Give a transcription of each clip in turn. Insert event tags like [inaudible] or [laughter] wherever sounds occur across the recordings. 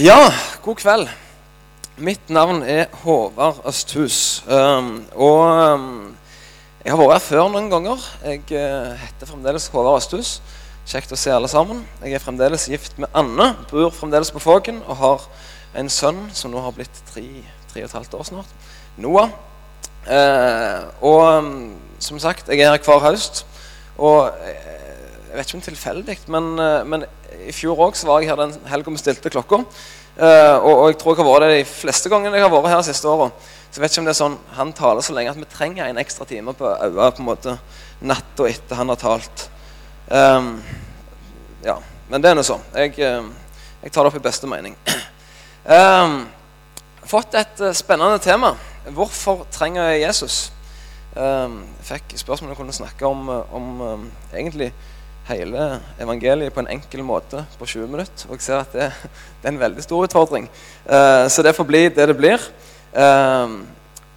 Ja, god kveld. Mitt navn er Håvard Østhus. Um, og um, jeg har vært her før noen ganger. Jeg uh, heter fremdeles Håvard Østhus. Kjekt å se alle sammen. Jeg er fremdeles gift med Anne, bor fremdeles på Fågen og har en sønn som nå har blitt tre, tre og et halvt år snart. Noah. Uh, og um, som sagt, jeg er her hver høst. Og uh, jeg vet ikke om tilfeldig, men, uh, men i fjor òg var jeg her den helga vi stilte klokka. Uh, og, og, jeg tror jeg har vært det de fleste gangene jeg har vært her de siste åra. Så jeg vet ikke om det er sånn han taler så lenge at vi trenger en ekstra time på øya på en måte natta etter han har talt. Um, ja, Men det er nå sånn. Jeg, uh, jeg, tar det opp i beste mening. Um, [clears throat] fått et spennende tema. Hvorfor trenger jeg Jesus? Um, fikk spørsmål jeg kunne snakke om, om um, egentlig hele evangeliet på en enkel måte på 20 minutter. Og jeg ser at det, det er en veldig stor utfordring. Uh, så det får bli det det blir. Uh,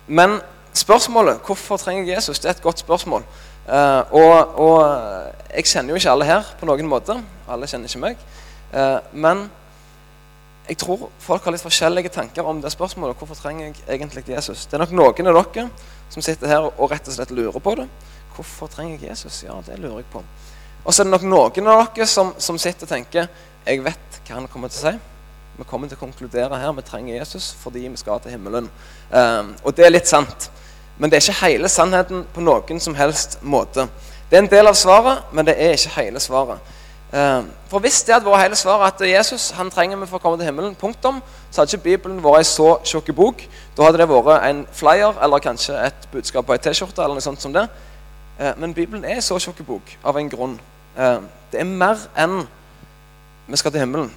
men spørsmålet hvorfor trenger jeg Jesus, det er et godt spørsmål. Uh, og, og, jeg kjenner jo ikke alle her på noen måte. Alle kjenner ikke meg. men jeg tror folk har litt forskjellige tanker om det spørsmålet. Hvorfor trenger jeg egentlig Jesus? Det er nok noen av dere som sitter her og rett og slett lurer på det. Hvorfor trenger jeg Jesus? Ja, det lurer jeg på. Og så er det nok noen av dere som, som sitter og tenker jeg vet hva han kommer til å si. Vi kommer til å konkludere her vi trenger Jesus fordi vi skal til himmelen. Um, og det er litt sant. Men det er ikke hele sannheten på noen som helst måte. Det er en del av svaret, men det er ikke hele svaret. Um, for hvis det hadde vært hele svaret at Jesus han trenger vi for å komme til himmelen, punktum, så hadde ikke Bibelen vært ei så tjukk bok. Da hadde det vært en flyer eller kanskje et budskap på ei T-skjorte. eller noe sånt som det. Uh, men Bibelen er en så tjukk bok av en grunn. Eh, det er mer enn vi skal til himmelen.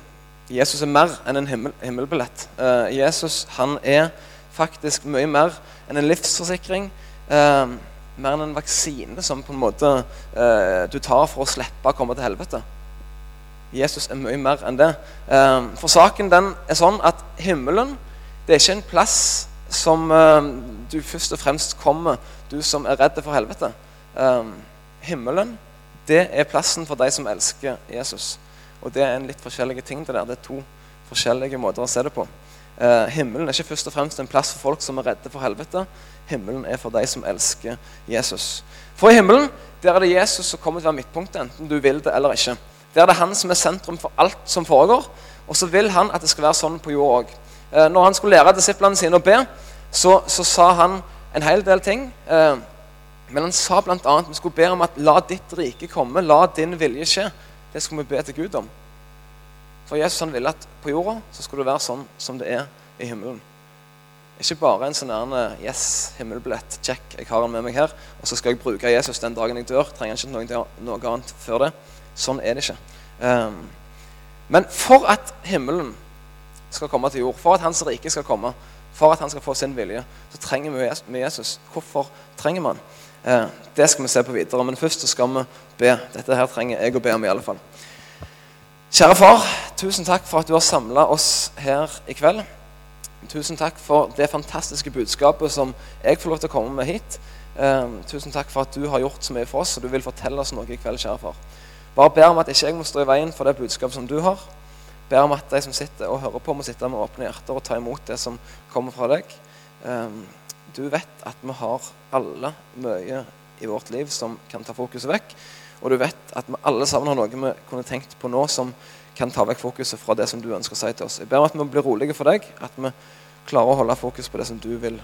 Jesus er mer enn en himmel, himmelbillett. Eh, Jesus han er faktisk mye mer enn en livsforsikring. Eh, mer enn en vaksine som på en måte du tar for å slippe å komme til helvete. Jesus er mye mer enn det. For saken den er sånn at himmelen det er ikke en plass som du først og fremst kommer, du som er redd for helvete. Himmelen det er plassen for de som elsker Jesus. Og det er en litt forskjellige ting det der. Det er to forskjellige måter å se det på. Eh, himmelen er ikke først og fremst en plass for folk som er redde for helvete. Himmelen er for de som elsker Jesus. For i himmelen der er det Jesus som kommer til å være midtpunktet, enten du vil det eller ikke. Der er det han som er sentrum for alt som foregår. Og så vil han at det skal være sånn på jord òg. Eh, når han skulle lære disiplene sine å be, så, så sa han en hel del ting. Eh, men han sa bl.a. at vi skulle be om at la ditt rike komme, la din vilje skje. Det skulle vi be til Gud om. For Jesus han ville at på jorda så skulle det være sånn som det er i himmelen. Ikke bare en sånn yes, himmelbillett, check, jeg har han med meg her, og så skal jeg bruke Jesus den dagen jeg dør. Trenger ikke noe, noe annet før det. Sånn er det ikke. Um, men for at himmelen skal komme til jord, for at Hans rike skal komme, for at han skal få sin vilje, så trenger vi Jesus. Hvorfor trenger man? Eh, det skal vi se på videre. Men først så skal vi be. Dette her trenger jeg å be om i alle fall. Kjære far, tusen takk for at du har samla oss her i kveld. Tusen takk for det fantastiske budskapet som jeg får lov til å komme med hit. Eh, tusen takk for at du har gjort så mye for oss, og du vil fortelle oss noe i kveld, kjære far. Bare ber om at ikke jeg må stå i veien for det budskapet som du har. Ber om at de som sitter og hører på, må sitte med åpne hjerter og ta imot det som kommer fra deg. Eh, du vet at vi har alle mye i vårt liv som kan ta fokuset vekk. Og du vet at vi alle sammen har noe vi kunne tenkt på nå som kan ta vekk fokuset fra det som du ønsker å si til oss. Jeg ber om at vi blir rolige for deg, at vi klarer å holde fokus på det som du vil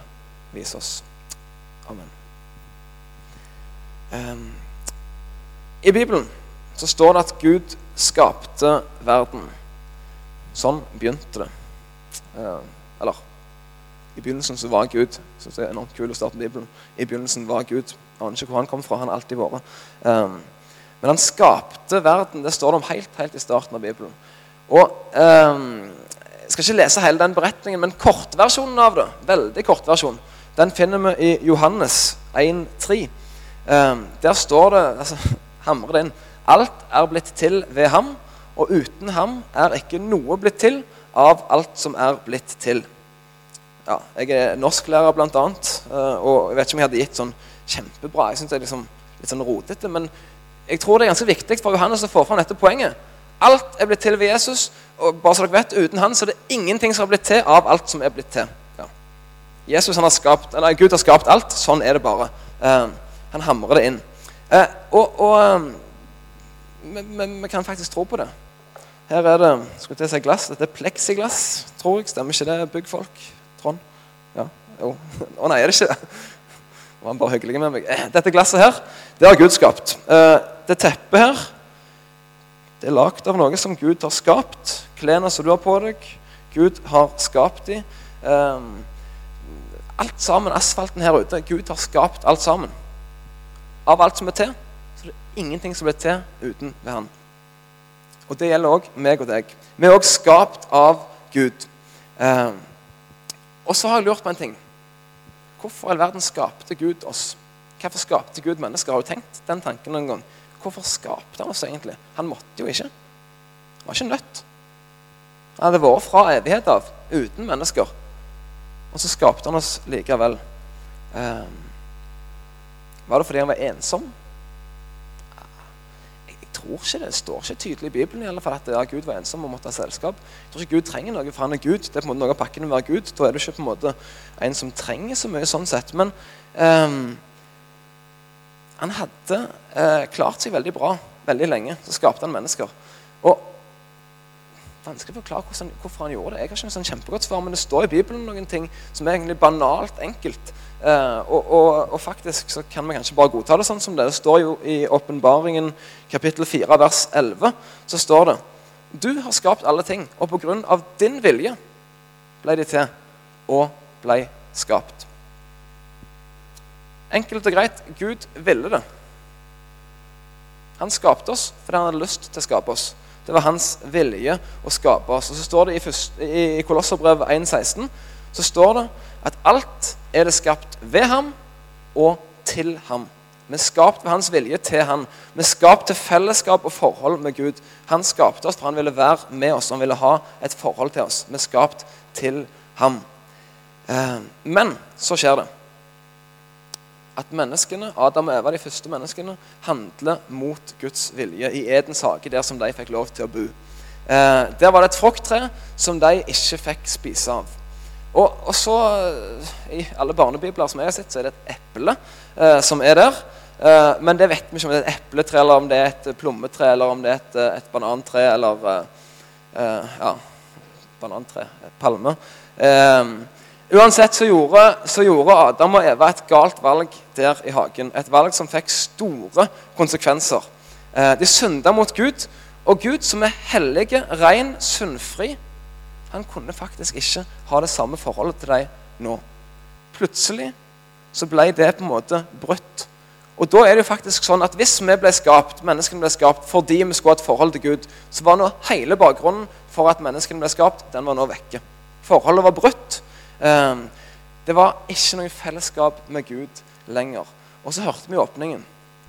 vise oss. Amen. Um, I Bibelen så står det at Gud skapte verden. Sånn begynte det. Uh, eller i begynnelsen så var Gud så det er enormt kul å starte Bibelen. I begynnelsen var Gud. Jeg aner ikke hvor han kom fra. Han har alltid vært. Um, men han skapte verden. Det står det om helt, helt i starten av Bibelen. Og um, Jeg skal ikke lese hele den beretningen, men kortversjonen av det, veldig kortversjon, den finner vi i Johannes 1,3. Um, der står det altså, [laughs] hamrer det inn Alt er blitt til ved ham, og uten ham er ikke noe blitt til av alt som er blitt til ja, jeg er norsklærer, blant annet. Eh, og jeg vet ikke om jeg hadde gitt sånn kjempebra. Jeg synes det er liksom litt sånn rotete. Men jeg tror det er ganske viktig for Johannes å få fram dette poenget. Alt er blitt til ved Jesus. Og bare så dere vet, uten han så er det ingenting som har blitt til av alt som er blitt til. Ja. Jesus har skapt, eller Gud har skapt alt. Sånn er det bare. Uh, han hamrer det inn. Uh, og, og vi kan faktisk tro på det. Her er det skulle jeg si glass, dette er pleksiglass, tror jeg. Stemmer ikke det, byggfolk? Trond? Ja, jo. [laughs] Å nei, er det ikke det? [laughs] Var han bare hyggelig med meg. Dette glasset her, det har Gud skapt. Det teppet her det er lagd av noe som Gud har skapt. Klærne som du har på deg, Gud har skapt dem. Um, alt sammen, asfalten her ute, Gud har skapt alt sammen. Av alt som er til, så det er ingenting som blir til uten ved Han. Og det gjelder òg meg og deg. Vi er òg skapt av Gud. Um, og så har jeg lurt på en ting. Hvorfor i all verden skapte Gud oss? Hvorfor skapte Gud mennesker? Har du tenkt den tanken noen gang? Hvorfor skapte han oss egentlig? Han måtte jo ikke. Han var ikke nødt. Han hadde vært fra evighet av uten mennesker. Og så skapte han oss likevel. Um, var det fordi han var ensom? Tror ikke det. Det står ikke tydelig i Bibelen i alle fall at Gud var ensom og måtte ha selskap. Jeg tror ikke Gud trenger noe, for han er Gud. Det er på en måte noe av pakken å være Gud. Da er du ikke på en måte en som trenger så mye sånn sett. Men um, han hadde eh, klart seg veldig bra veldig lenge. Så skapte han mennesker. Og Vanskelig å forklare hvordan, hvorfor han gjorde det. Jeg har ikke noe sånn kjempegodt svar, men det står i Bibelen noen ting som er egentlig banalt enkelt. Eh, og, og, og, faktisk så kan vi kanskje bare godta det sånn som det. Det står jo i Åpenbaringen kapittel 4 vers 11 så står det Du har skapt alle ting, og på grunn av din vilje ble de til og ble skapt. Enkelt og greit Gud ville det. Han skapte oss fordi han hadde lyst til å skape oss. Det var hans vilje å skape oss. Og så står det i, i, i Kolosserbrev 1,16 så står det at alt er det skapt ved ham og til ham. Vi er skapt ved hans vilje til han. Vi er skapt til fellesskap og forhold med Gud. Han skapte oss for han ville være med oss. Han ville ha et forhold til oss. Vi er skapt til ham. Eh, men så skjer det at menneskene, Adam og Eva, de første menneskene, handler mot Guds vilje i Edens hage, der som de fikk lov til å bo. Eh, der var det et frukttre som de ikke fikk spise av. Og, og, så, I alle barnebibler som jeg har sett, så er det et eple eh, som er der. Eh, men det vet vi ikke om det er et epletre, eller om det er et plommetre, eller om det er et, et banantre, eller eh, eh, Ja, banantre. Palme. Eh, Uansett så gjorde, så gjorde, Adam og Eva et galt valg der i hagen. Et valg som fikk store konsekvenser. Eh, de synda mot Gud, og Gud, som er hellige, ren, syndfri, han kunne faktisk ikke ha det samme forholdet til dem nå. Plutselig så ble det på en måte brutt. Og da er det jo faktisk sånn at Hvis vi ble skapt, menneskene ble skapt fordi vi skulle ha et forhold til Gud, så var nå hele bakgrunnen for at menneskene ble skapt, den var nå vekke. Forholdet var brutt. Ehm, det var ikke noe fellesskap med Gud lenger. Og så hørte vi i åpningen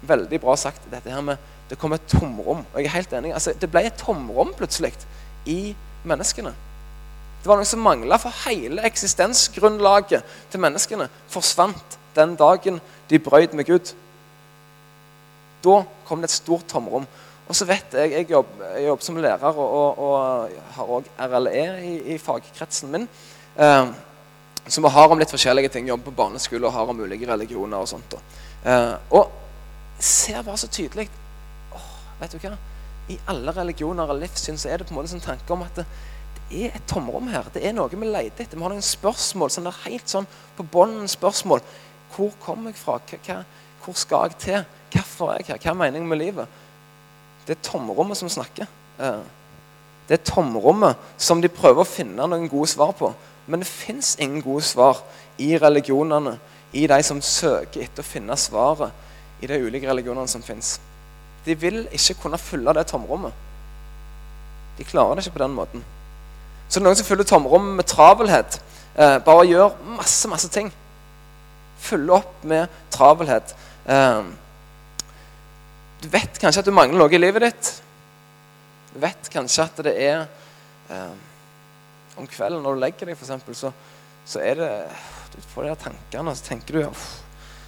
veldig bra sagt dette her med det kom et tomrom. Og jeg er helt enig. Altså, det ble et tomrom plutselig i menneskene. Det var noe som mangla, for hele eksistensgrunnlaget til menneskene forsvant den dagen de brøt med Gud. Da kom det et stort tomrom. Og så vet Jeg jeg jobber, jeg jobber som lærer og, og, og har òg RLE i, i fagkretsen min. Uh, så vi har om litt forskjellige ting. Jobber på barneskole og har om ulike religioner. Og sånt. Eh, og ser bare så tydelig oh, Vet du hva? I alle religioner og livssyn så er det på en måte en sånn tanke om at det, det, er et tomrom her. Det er noe vi leter etter. Vi har noen spørsmål sånn der helt sånn på bånden spørsmål. Hvor kommer jeg fra? Hva, hvor skal jeg til? Hvorfor er jeg her? Hva er meningen med livet? Det er tomrommet som snakker. Eh, det er tomrommet som de prøver å finne noen gode svar på. Men det fins ingen gode svar i religionene, i de som søker etter å finne svaret i de ulike religionene som fins. De vil ikke kunne fylle det tomrommet. De klarer det ikke på den måten. Så det er noen som fyller tomrommet med travelhet. Eh, bare gjør masse, masse ting. Følge opp med travelhet. Eh, du vet kanskje at du mangler noe i livet ditt. Du vet kanskje at det er eh, om kvelden når du legger deg, eksempel, så, så er det Du får de tankene, og så tenker du uff,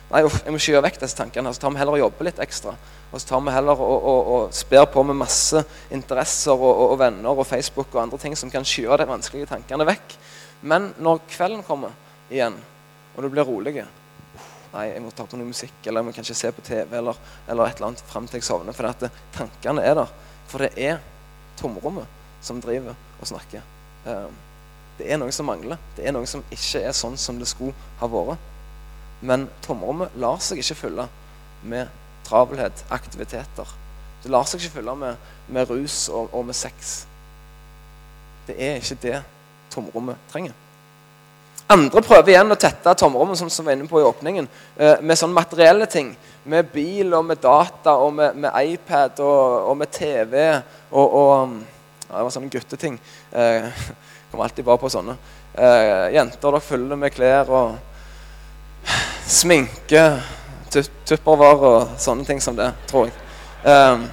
Nei, uff, jeg må skyve vekk disse tankene. Så tar vi heller og jobber litt ekstra. Og så tar vi heller og, og, og sper på med masse interesser og, og, venner og Facebook og andre ting som kan skyve de vanskelige tankene vekk. Men når kvelden kommer igjen, og du blir rolig Nei, jeg må ta på noe musikk, eller jeg må kanskje se på TV eller, eller et eller annet fram til jeg sovner. For tankene er der. For det er tomrommet som driver og snakker. Um, det er noe som mangler. Det er noe som ikke er sånn som det skulle ha vært. Men tomrommet lar seg ikke fylle med travelhet, aktiviteter. Det lar seg ikke fylle med, med rus og, og, med sex. Det er ikke det tomrommet trenger. Andre prøver igjen å tette tomrommet som, som var inne på i åpningen, eh, med sånne materielle ting. Med bil og med data og med, med iPad og, og, med TV og, og Det var sånne gutteting. Eh, [laughs] kommer alltid bare på sånne. Eh, jenter dere fyller med klær og sminke, tuppervarer og sånne ting som det, tror jeg. Eh,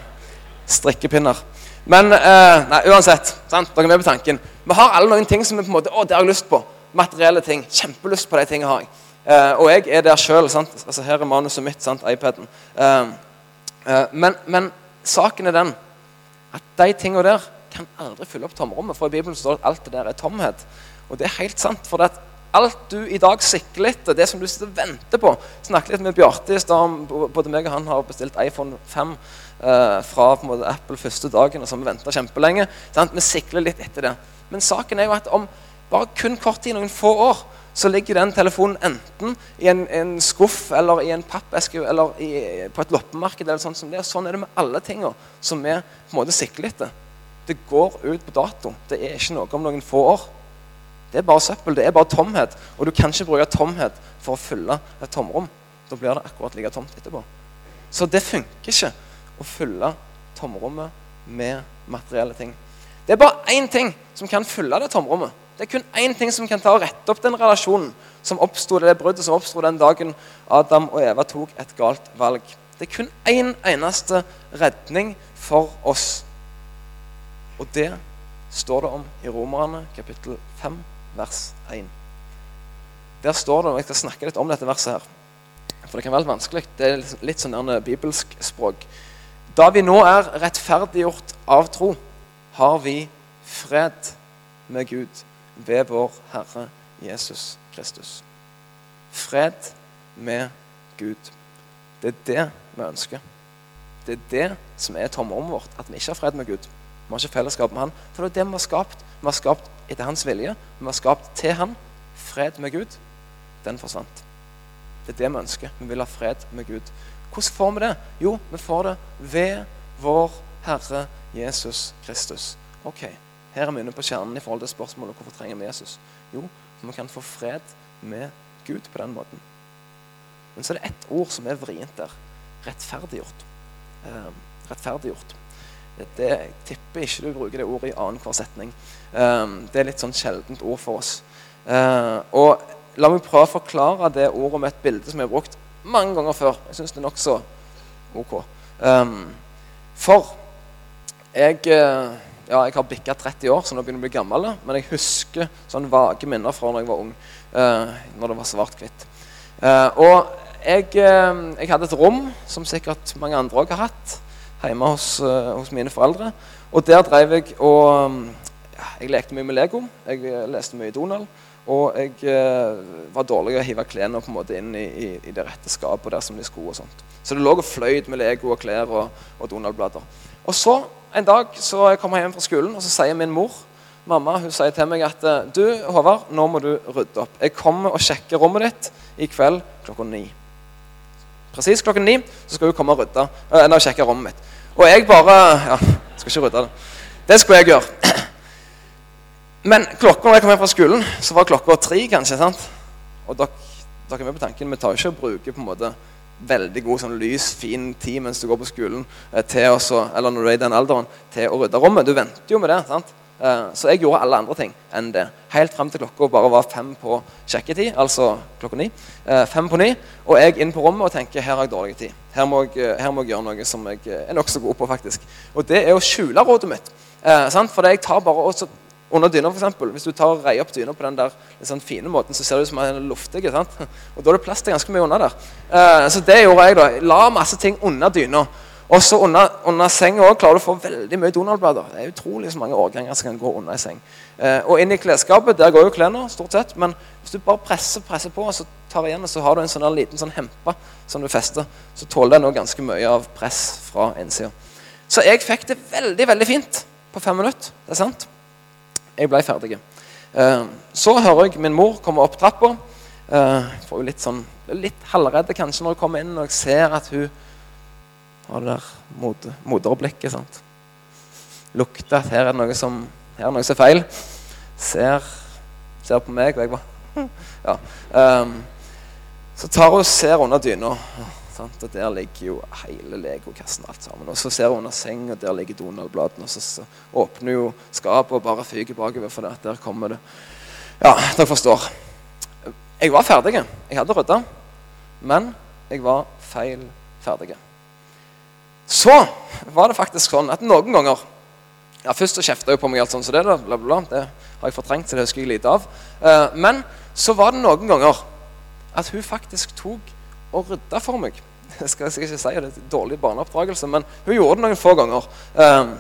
strikkepinner. Men eh, nei, uansett, sant? dere er med på tanken. Vi har alle noen ting som vi på en måte, å, det har jeg lyst på. Materielle ting. Kjempelyst på de tingene har jeg. Eh, og jeg er der sjøl. Altså, her er manuset mitt, sant? iPaden. Eh, eh, men, men, saken er den at de tingene der kan aldri fylle opp tomrommet. For i Bibelen står det at alt det der er tomhet. Og det er helt sant. for det at alt du i dag sikler etter, det som du sitter og venter på Snakket litt med Bjarte i stad. Både meg og han har bestilt iPhone 5 eh, fra måte, Apple første dagen. og så har Vi venta kjempelenge. Sant? Vi sikler litt etter det. Men saken er jo at om bare kun kort tid, noen få år, så ligger den telefonen enten i en, en skuff eller i en pappeske eller i, på et loppemarked. eller sånn som det. Sånn er det med alle tinga som vi på en måte sikler etter. Det går ut på dato. Det er ikke noe om noen få år. Det er bare søppel, det er bare tomhet. Og du kan ikke bruke tomhet for å fylle et tomrom. Da blir det akkurat like tomt etterpå. Så det funker ikke å fylle tomrommet med materielle ting. Det er bare én ting som kan fylle det tomrommet. Det er kun én ting som kan ta og rette opp den relasjonen som oppstod, det bruddet som oppsto den dagen Adam og Eva tok et galt valg. Det er kun én eneste redning for oss. Og det står det om i Romerne kapittel 5 vers 1. Der står det, og Jeg skal snakke litt om dette verset, her, for det kan være litt vanskelig. Det er litt sånn bibelsk språk. Da vi nå er rettferdiggjort av tro, har vi fred med Gud ved vår Herre Jesus Kristus. Fred med Gud. Det er det vi ønsker. Det er det som er tomrommet vårt, at vi ikke har fred med Gud. Vi har ikke fellesskap med Han. For det er det vi har skapt. Vi har skapt etter hans vilje. Vi har skapt til han. Fred med Gud. Den forsvant. Det er det vi ønsker. Vi vil ha fred med Gud. Hvordan får vi det? Jo, vi får det ved vår Herre Jesus Kristus. Ok, Her er vi inne på kjernen i forhold til spørsmålet hvorfor trenger vi Jesus. Jo, vi kan få fred med Gud på den måten. Men så er det ett ord som er vrient der. Rettferdiggjort. Eh, rettferdiggjort. Det, jeg tipper ikke du bruker det ordet i annenhver setning. Um, det er litt sånn sjeldent ord for oss. Uh, og La meg prøve å forklare det ordet med et bilde som jeg har brukt mange ganger før. Jeg syns det er nokså ok. Um, for jeg, uh, ja, jeg har bikka 30 år, så nå begynner jeg å bli gammel. Men jeg husker sånne vage minner fra da jeg var ung, uh, når det var svart-hvitt. Uh, og jeg, jeg, hadde et rom, som sikkert mange andre òg har hatt hjemme hos, uh, hos, mine foreldre. Og der drev jeg og ja, Jeg lekte mye med Lego. Jeg uh, leste mye Donald. Og jeg eh, var dårlig å hive klærne på en måte inn i, i, i, det rette skapet der som de skulle. og sånt. Så det lå og fløyt med Lego og klær og, og Donald-blader. Og så en dag så jeg kommer hjem fra skolen, og så sier min mor Mamma hun sier til meg at du, Håvard, nå må du rydde opp. Jeg kommer og sjekker rommet ditt i kveld klokka ni. Presis klokken ni så skal hun komme og rydde, eller sjekke rommet mitt. Og jeg bare Ja, skal ikke rydde det. Det skulle jeg gjøre. Men klokka når jeg kom hjem fra skolen, så var klokka tre, kanskje. sant? Og dere, dere er med på tanken, vi tar jo ikke å bruke på en måte veldig god sånn lys, fin tid mens du går på skolen, eh, til også, eller når du er i den alderen, til å rydde rommet. Du venter jo med det. sant? Eh, så jeg gjorde alle andre ting enn det. Helt frem til klokka bare var fem på sjekketid. Altså klokka ni. Eh, fem på ni. Og jeg inn på rommet og tenker her har jeg dårlig tid. Her må jeg, eh, her må jeg gjøre noe som jeg er nokså god på. faktisk. Og det er å skjule rådet mitt. For jeg tar bare også under dyna, f.eks. Hvis du tar og reier opp dyna på den der sånn fine måten, så ser det ut som den er luftig. [laughs] Og da er det plass til ganske mye under der. Eh, så det gjorde jeg, da. La masse ting under dyna. Og så under, under senga klarer du å få veldig mye Donald-blader. Det er utrolig så mange årganger som kan gå under ei seng. Eh, og inn i klesskapet der går jo klærne stort sett. Men hvis du bare presser presser på, så tar igjen, så har du en sånn liten sånn hempe som du fester, så tåler den òg ganske mye av press fra innsida. Så jeg fikk det veldig, veldig fint på fem minutter. Det er sant. Jeg ble ferdig. Eh, så hører jeg min mor komme opp trappa. Eh, får jo litt sånn litt halvredd kanskje når hun kommer inn og jeg ser at hun og det der moder, moderblikket. sant? Lukter at her er det noe som, her er noe som er feil. Ser, ser på meg, og jeg bare [laughs] ja. Um, så tar hun og ser under dyna. Og der ligger jo hele legokassen alt sammen. Og så ser hun under senga, der ligger Donald-bladene. Og så, så, åpner hun skapet og bare fyker bakover, for det, der kommer det Ja, dere forstår. Jeg var ferdig. Jeg hadde rydda. Men jeg var feil ferdig. Så var det faktisk sånn at noen ganger ja, Først så kjefta jeg på meg, alt sånt, så det, bla, bla, det har jeg fortrengt, så det husker jeg lite av. Uh, men så var det noen ganger at hun faktisk tok og rydda for meg. [laughs] Det skal, jeg ikke si det, er et dårlig barneoppdragelse, men hun gjorde det noen få ganger. Um,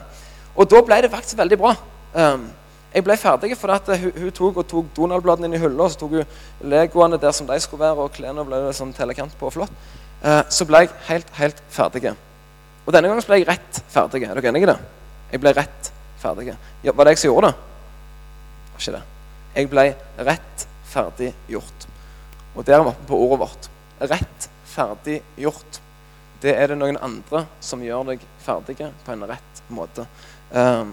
og da ble det faktisk veldig bra. Um, jeg ble ferdig fordi hun, hun tok og tok Donald-bladene inn i hylla. Så tok hun legoene der som de skulle være, og klærne ble det sånn telekant på og flott. Så ble jeg helt, helt ferdig. Og denne gangen ble jeg rett ferdig. Er dere enige i det? Jeg ble rett ferdig. Ja, var det jeg som gjorde det? Var ikke det. Jeg ble rett ferdig gjort. Og der er vi oppe på ordet vårt. Rett ferdig gjort. Det er det noen andre som gjør deg ferdig på en rett måte. Um,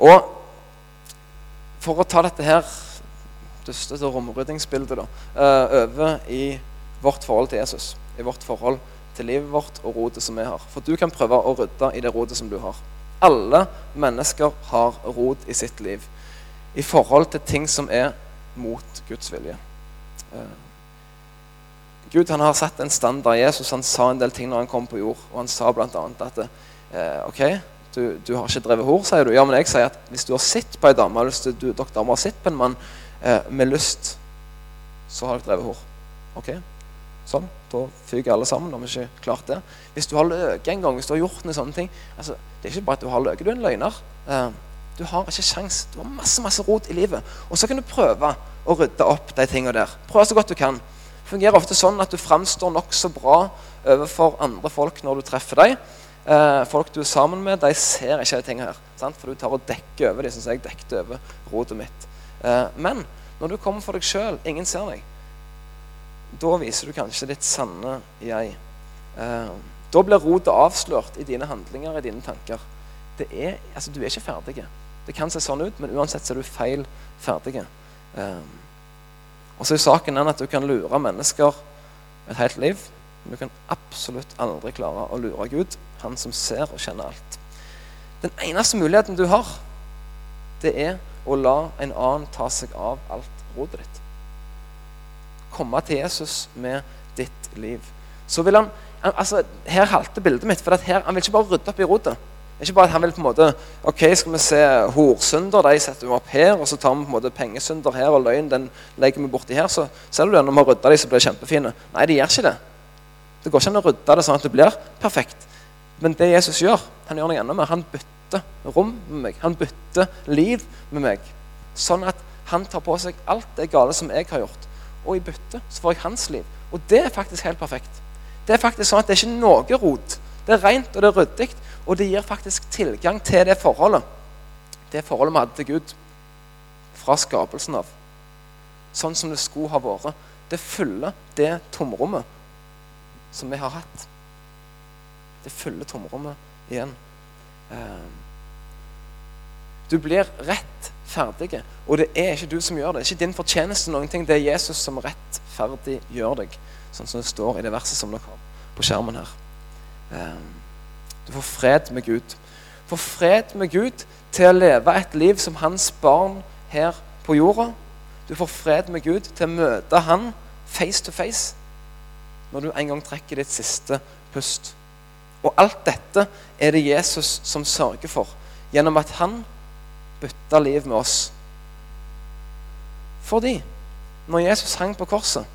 og for å ta dette her dustete romryddingsbildet da, uh, i vårt forhold til Jesus, i vårt forhold til livet vårt og rotet som vi har. For du kan prøve å rydde i det rotet som du har. Alle mennesker har rot i sitt liv i forhold til ting som er mot Guds vilje. Uh, Gud han har satt en standard. Jesus han sa en del ting når han kom på jord. Og han sa bl.a. at eh, ok, du, du, har ikke drevet hor, sier du. Ja, men jeg sier at hvis du har sett på ei dame, hvis du, dere damer har sett på en mann eh, med lyst, så har dere drevet hor. Ok? Sånn. Da fyker alle sammen. Har vi ikke klart det. Hvis du har løket en gang, hvis du har gjort noen sånne ting altså, Det er ikke bare at du har løket, du er en løgner. Uh, du har ikke sjans. Du har masse masse rot i livet. Og så kan du prøve å rydde opp de tingene der. Prøv så godt du kan. Det fungerer ofte sånn at du framstår nokså bra overfor andre folk når du treffer dem. Uh, folk du er sammen med, de ser ikke de tingene her. Sant? For du tar og dekker over dem, som jeg dekket over rotet mitt. Uh, men når du kommer for deg sjøl, ingen ser deg da viser du kanskje ditt sanne jeg. Eh, da blir rotet avslørt i dine handlinger, i dine tanker. Er, altså, du er ikke ferdig. Det kan se sånn ut, men uansett så er du feil ferdig. Eh, og så er saken den at du kan lure mennesker et helt liv. Men du kan absolutt aldri klare å lure Gud, han som ser og kjenner alt. Den eneste muligheten du har, det er å la en annen ta seg av alt rotet ditt komme til Jesus med ditt liv. Så vil han, altså, Her halter bildet mitt. for her, Han vil ikke bare rydde opp i rotet. Ikke bare at han vil på en måte ok, skal vi se horsynder, de setter vi opp her. Og så tar vi på en måte pengesynder her, og løgn den legger vi borti her. Så ser du det, når vi har rydda dem, så blir det kjempefine. Nei, de gjør ikke det. Det går ikke an å rydde det sånn at det blir perfekt. Men det Jesus gjør, han gjør noe enda mer. Han bytter rom med meg. Han bytter liv med meg. Sånn at han tar på seg alt det gale som jeg har gjort og i bytte så får jeg hans liv. Og det er faktisk helt perfekt. Det er faktisk sånn at det er ikke noe rot. Det er rent og det er ryddig, og det gir faktisk tilgang til det forholdet. Det forholdet vi hadde til Gud fra skapelsen av. Sånn som det skulle ha vært. Det fyller det tomrommet som vi har hatt. Det fyller tomrommet igjen. Eh, du blir rett ferdige. Og det er ikke du som gjør det. Det er ikke din fortjeneste. noen ting. Det er Jesus som rettferdig gjør deg. Sånn som det står i det verset som dere har på skjermen her. Ehm, du får fred med Gud. Får fred med Gud til å leve et liv som hans barn her på jorda. Du får fred med Gud til å møte han face to face når du en gang trekker ditt siste pust. Og alt dette er det Jesus som sørger for gjennom at han bytta liv med oss. Fordi når Jesus hang på korset,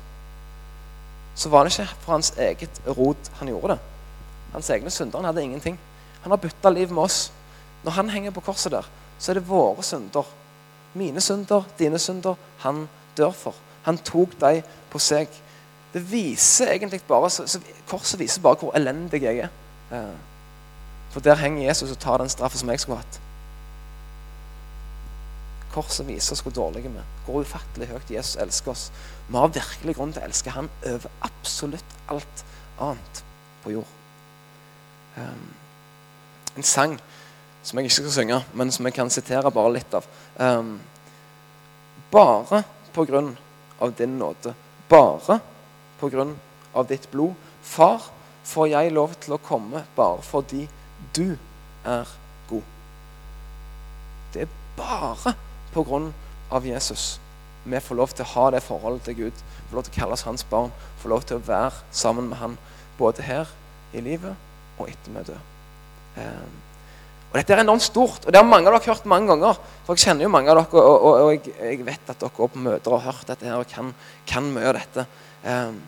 så var det ikke for hans eget rot han gjorde det. Hans egne synder. Han hadde ingenting. Han har bytta liv med oss. Når han henger på korset der, så er det våre synder. Mine synder, dine synder. Han dør for. Han tok dem på seg. Det viser egentlig bare, Korset viser bare hvor elendig jeg er. Eh, for der henger Jesus og tar den straffen som jeg skulle hatt. Korset viser oss hvor dårlige vi er. Hvor ufattelig høyt Jesus elsker oss. Vi har virkelig grunn til å elske Han over absolutt alt annet på jord. Um, en sang som jeg ikke skal synge, men som jeg kan sitere bare litt av. Um, bare på grunn av din nåde, bare på grunn av ditt blod, Far, får jeg lov til å komme bare fordi du er god. Det er bare av Jesus vi får lov til å ha det forholdet til Gud, får lov til å kalles hans barn, får lov til å være sammen med han både her i livet og etter vi dør. Um, og Dette er enormt stort, og det har mange av dere hørt mange ganger. For jeg kjenner jo mange av dere, og, og, og jeg, jeg, vet at dere går på møter har hørt dette her, og kan, kan mye av dette. Um,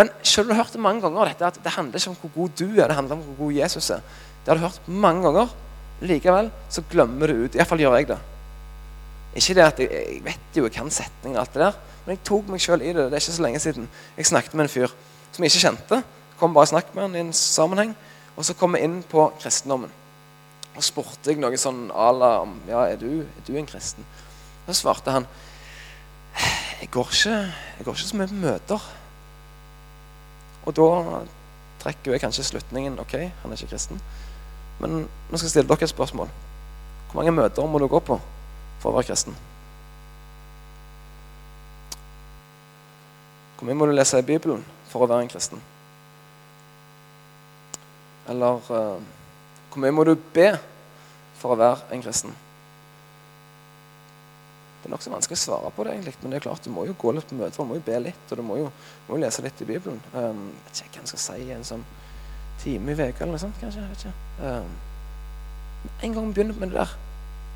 men selv om du har hørt det mange ganger, dette, at det handler ikke om hvor god du er, det handler om hvor god Jesus er. Det har du hørt mange ganger. Likevel så glemmer du ut. Iallfall gjør jeg det. Ikke det at jeg, jeg vet jo jeg kan setninger og alt det der, men jeg tok meg sjøl i det. Det er ikke så lenge siden. Jeg snakket med en fyr som jeg ikke kjente. Kom bare og snakket med han i en sammenheng. Og så kom vi inn på kristendommen. Og spurte jeg noe sånn à la om ja, er du, er du en kristen. Så svarte han jeg går ikke, jeg går ikke så mye på møter. Og da trekker jeg kanskje slutningen ok, han er ikke kristen. Men nå skal jeg stille dere et spørsmål. Hvor mange møter må du gå på for å være kristen? Hvor mye må du lese i Bibelen for å være en kristen? Eller uh, hvor mye må du be for å være en kristen? Det er nokså vanskelig å svare på det, egentlig, men det er klart, du må jo gå litt på møter, du må jo be litt, og du må jo, må jo lese litt i Bibelen. Um, jeg vet ikke hva jeg skal si en sånn time i uka eller noe sånt, kanskje. jeg vet ikke. Um, en gang vi begynner med det der,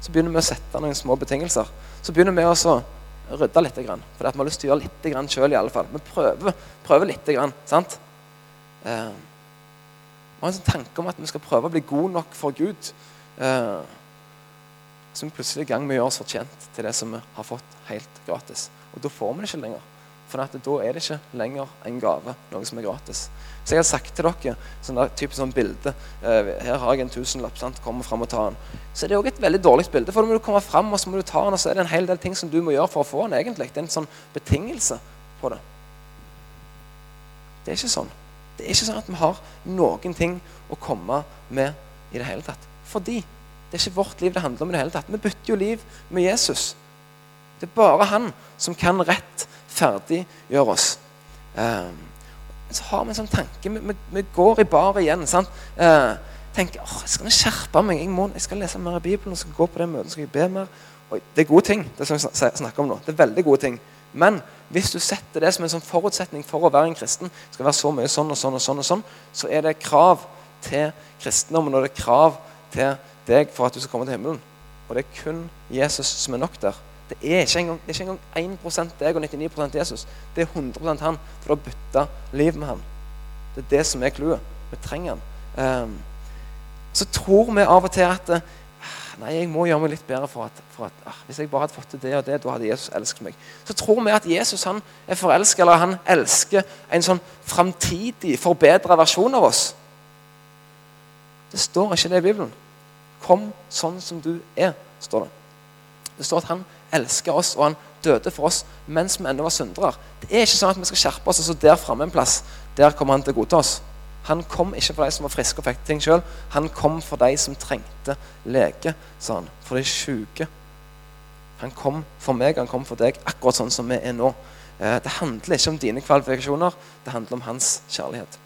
så begynner vi å sette noen små betingelser. Så begynner vi også å rydde litt, for vi har lyst til å gjøre litt sjøl iallfall. Vi prøver, prøver litt. Sant? Eh, vi har en sånn tanke om at vi skal prøve å bli gode nok for Gud. Uh, som plutselig i gang med å gjøre oss fortjent til det som vi har fått helt gratis. Og da får vi det ikke lenger. For da er det ikke lenger en gave, noe som er gratis. Så jeg har sagt til dere sånn der, typisk sånn bilde eh, Her har jeg en tusenlapp. sant, Kommer fram og ta den. Så det er òg et veldig dårlig bilde. For da må du komme fram og så må du ta den, og så er det en hel del ting som du må gjøre for å få den. egentlig. Det er en sånn betingelse på det. Det er ikke sånn. Det er ikke sånn at vi har noen ting å komme med i det hele tatt. Fordi det er ikke vårt liv det handler om i det hele tatt. Vi bytter jo liv med Jesus. Det er bare han som kan rett ferdig gjøre oss. Eh, så har vi en sånn tanke Vi, vi, vi går i bar igjen. sant? Eh, tenker åh, jeg skal skjerpe meg. Jeg, må, jeg skal lese mer i Bibelen, jeg skal gå på det møtet, skal jeg be mer. Oi, det er gode ting. det som jeg snakker om nå. Det er veldig gode ting. Men hvis du setter det som en sånn forutsetning for å være en kristen, skal være så mye sånn og sånn og sånn, og sånn, så er det krav til kristendommen, og det er krav til deg for at du skal komme til himmelen. Og det er kun Jesus som er nok der. Det er ikke engang, det er ikke engang 1 deg og 99% Jesus. Det er 100% han, for du har bytta liv med han. Det er det som er clouet. Vi trenger han. Um, så tror vi av og til at ah, Nei, jeg må gjøre meg litt bedre for at, for at ah, Hvis jeg bare hadde fått til det og det, da hadde Jesus elsket meg. Så tror vi at Jesus han er forelska, eller han elsker en sånn framtidig, forbedra versjon av oss. Det står ikke det i Bibelen. Kom sånn som du er, står det. Det står at han elsker oss, og han døde for oss mens vi ennå var syndere. Det er ikke sånn at vi skal skjerpe oss, og så der framme en plass, der kommer han til å godta oss. Han kom ikke for de som var friske og fikk ting sjøl. Han kom for de som trengte lege, sa han. For de sjuke. Han kom for meg, han kom for deg, akkurat sånn som vi er nå. Eh, det handler ikke om dine kvalifikasjoner, det handler om hans kjærlighet.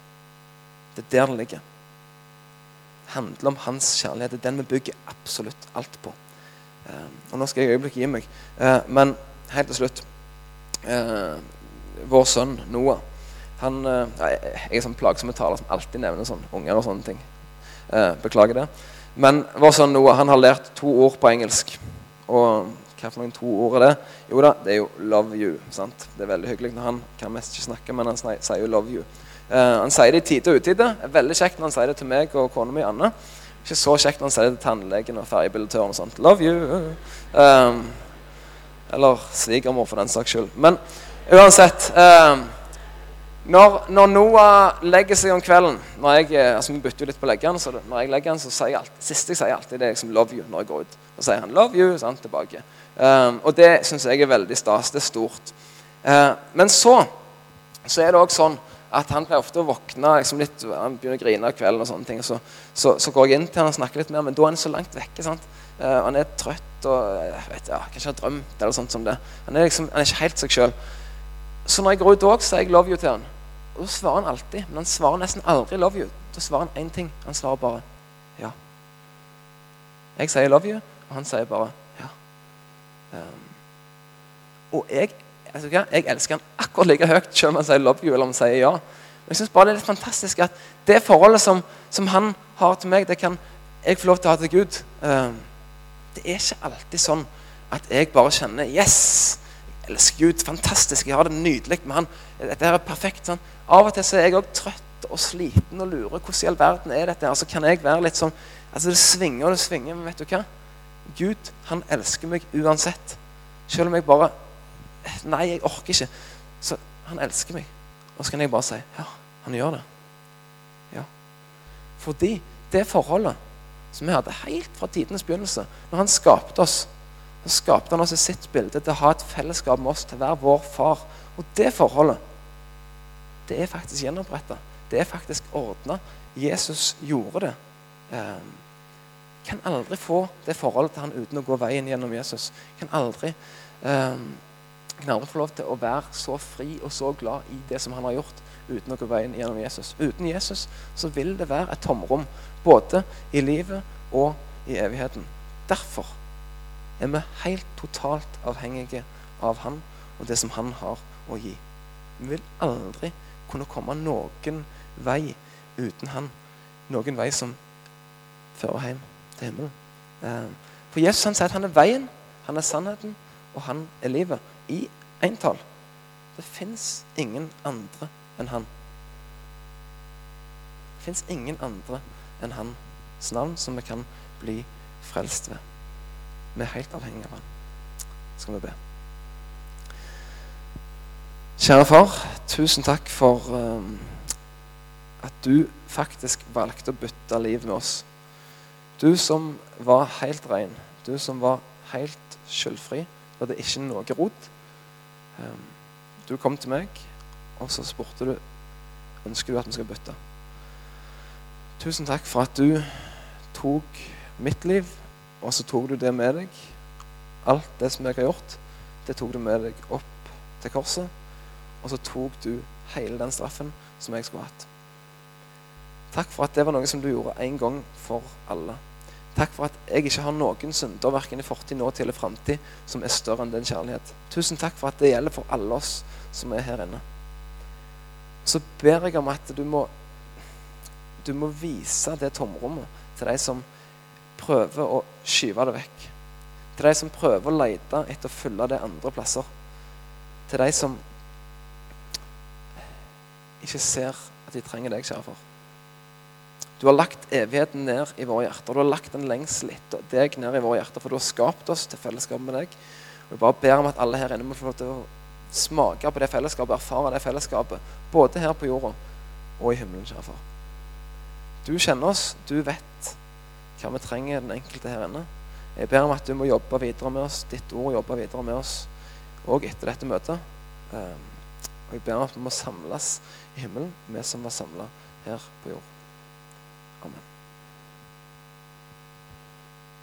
Det er der det ligger Det handler om hans kjærlighet. Det er den vi bygger absolutt alt på. Uh, og Nå skal jeg øyeblikk gi meg. Uh, men helt til slutt uh, Vår sønn Noah han, Jeg er sånn plagsomme taler som alltid nevner sånn unger og sånne ting. beklager det. Men vår sønn Noah han har lært to ord på engelsk. Og hva for noen to ord er det? Jo da, det er jo 'love you'. sant? Det er veldig hyggelig når han kan mest ikke snakke, men han sier jo 'love you'. Han sier det i tide og utide. Veldig kjekt når han sier det til meg og kona mi Anne. Ikke så kjekt når han sier det til tannlegen og ferjebilletøren og sånt. 'Love you'. Um, eller svigermor, for den saks skyld. Men uansett um, når, når, Noah legger seg om kvelden når jeg, eh, altså Vi bytter jo litt på leggene. så Når jeg legger den, så sier jeg alltid, siste jeg sier alltid, det er liksom 'love you' når jeg går ut. Så sier han 'love you' sant, tilbake. Um, og det syns jeg er veldig stas. Det er stort. Uh, men så, så er det òg sånn at han pleier ofte å våkne liksom litt, han begynner å grine av kvelden. og sånne ting, Så, så, så går jeg inn til han og snakker litt mer, men da er han så langt vekke. Uh, han er trøtt og vet, ja, kanskje har drømt eller sånt som det. Han er, liksom, han er ikke helt seg sjøl. Så når jeg går ut òg, sier jeg 'love you' til han. Og da svarer han alltid, men han svarer nesten aldri 'love you'. Da svarer han én ting. Han svarer bare 'ja'. Jeg sier 'love you', og han sier bare 'ja'. Um, og jeg, altså, jeg elsker han akkurat like høyt selv om han sier 'love you' eller om han sier 'ja'. Men jeg synes bare det er litt fantastisk at det forholdet som, som han har til meg, det kan jeg få lov til å ha til Gud. Um, det er ikke alltid sånn at jeg bare kjenner 'yes'. Jeg elsker Gud. Fantastisk. Jeg har det nydelig med han. Dette er perfekt. sånn av og til så er jeg òg trøtt og sliten og lurer hvordan i all verden er dette. Altså kan jeg være litt sånn Altså Det svinger og det svinger, men vet du hva? Gud, han elsker meg uansett. Selv om jeg bare Nei, jeg orker ikke. Så han elsker meg. Og så kan jeg bare si ja, han gjør det. Ja. Fordi det forholdet som vi hadde helt fra tidenes begynnelse, når han skapte oss, så skapte han oss i sitt bilde til å ha et fellesskap med oss, til å være vår far. Og det forholdet det er faktisk gjenoppretta. Det er faktisk ordna. Jesus gjorde det. Eh, kan aldri få det forholdet til han uten å gå veien gjennom Jesus. Kan aldri, um, aldri få lov til å være så fri og så glad i det som han har gjort, uten å gå veien gjennom Jesus. Uten Jesus så vil det være et tomrom både i livet og i evigheten. Derfor er vi helt totalt avhengige av han og det som han har å gi. Vi vil aldri kunne komme noen vei uten han. Noen vei som fører hjem til himmelen. Eh, for Jesus han sier at han er veien, han er sannheten, og han er livet. I entall. Det fins ingen andre enn han. Det fins ingen andre enn hans navn som vi kan bli frelst ved. Vi er helt avhengig av han. Skal vi be. Kjære far, tusen takk for um, at du faktisk valgte å bytte liv med oss. Du som var helt ren, du som var helt skyldfri. Du hadde ikke noe rot. Um, du kom til meg, og så spurte du ønsker du at vi skal bytte. Tusen takk for at du tok mitt liv, og så tok du det med deg. Alt det som jeg har gjort, det tok du med deg opp til korset. Og så tok du hele den straffen som jeg skulle hatt. Takk for at det var noe som du gjorde en gang for alle. Takk for at jeg ikke har noen synder verken i fortid, nåtid eller framtid som er større enn din kjærlighet. Tusen takk for at det gjelder for alle oss som er her inne. Så ber jeg om at du må, du må vise det tomrommet til de som prøver å skyve det vekk. Til de som prøver å lete etter å fylle det andre plasser. Til de som ikke ser at de trenger deg, kjære far. Du har lagt evigheten ned i våre hjerter. Du har lagt en lengsel etter deg ned i våre hjerter, for du har skapt oss til fellesskap med deg. Og Jeg bare ber om at alle her inne må få lov til å smake på det fellesskapet, erfare det fellesskapet, både her på jorda og i himmelen, kjære far. Du kjenner oss, du vet hva vi trenger den enkelte her inne. Jeg ber om at du må jobbe videre med oss, ditt ord jobbe videre med oss òg etter dette møtet. Um, og jeg ber om at vi må samles i himmelen, vi som var samla her på jord. Amen.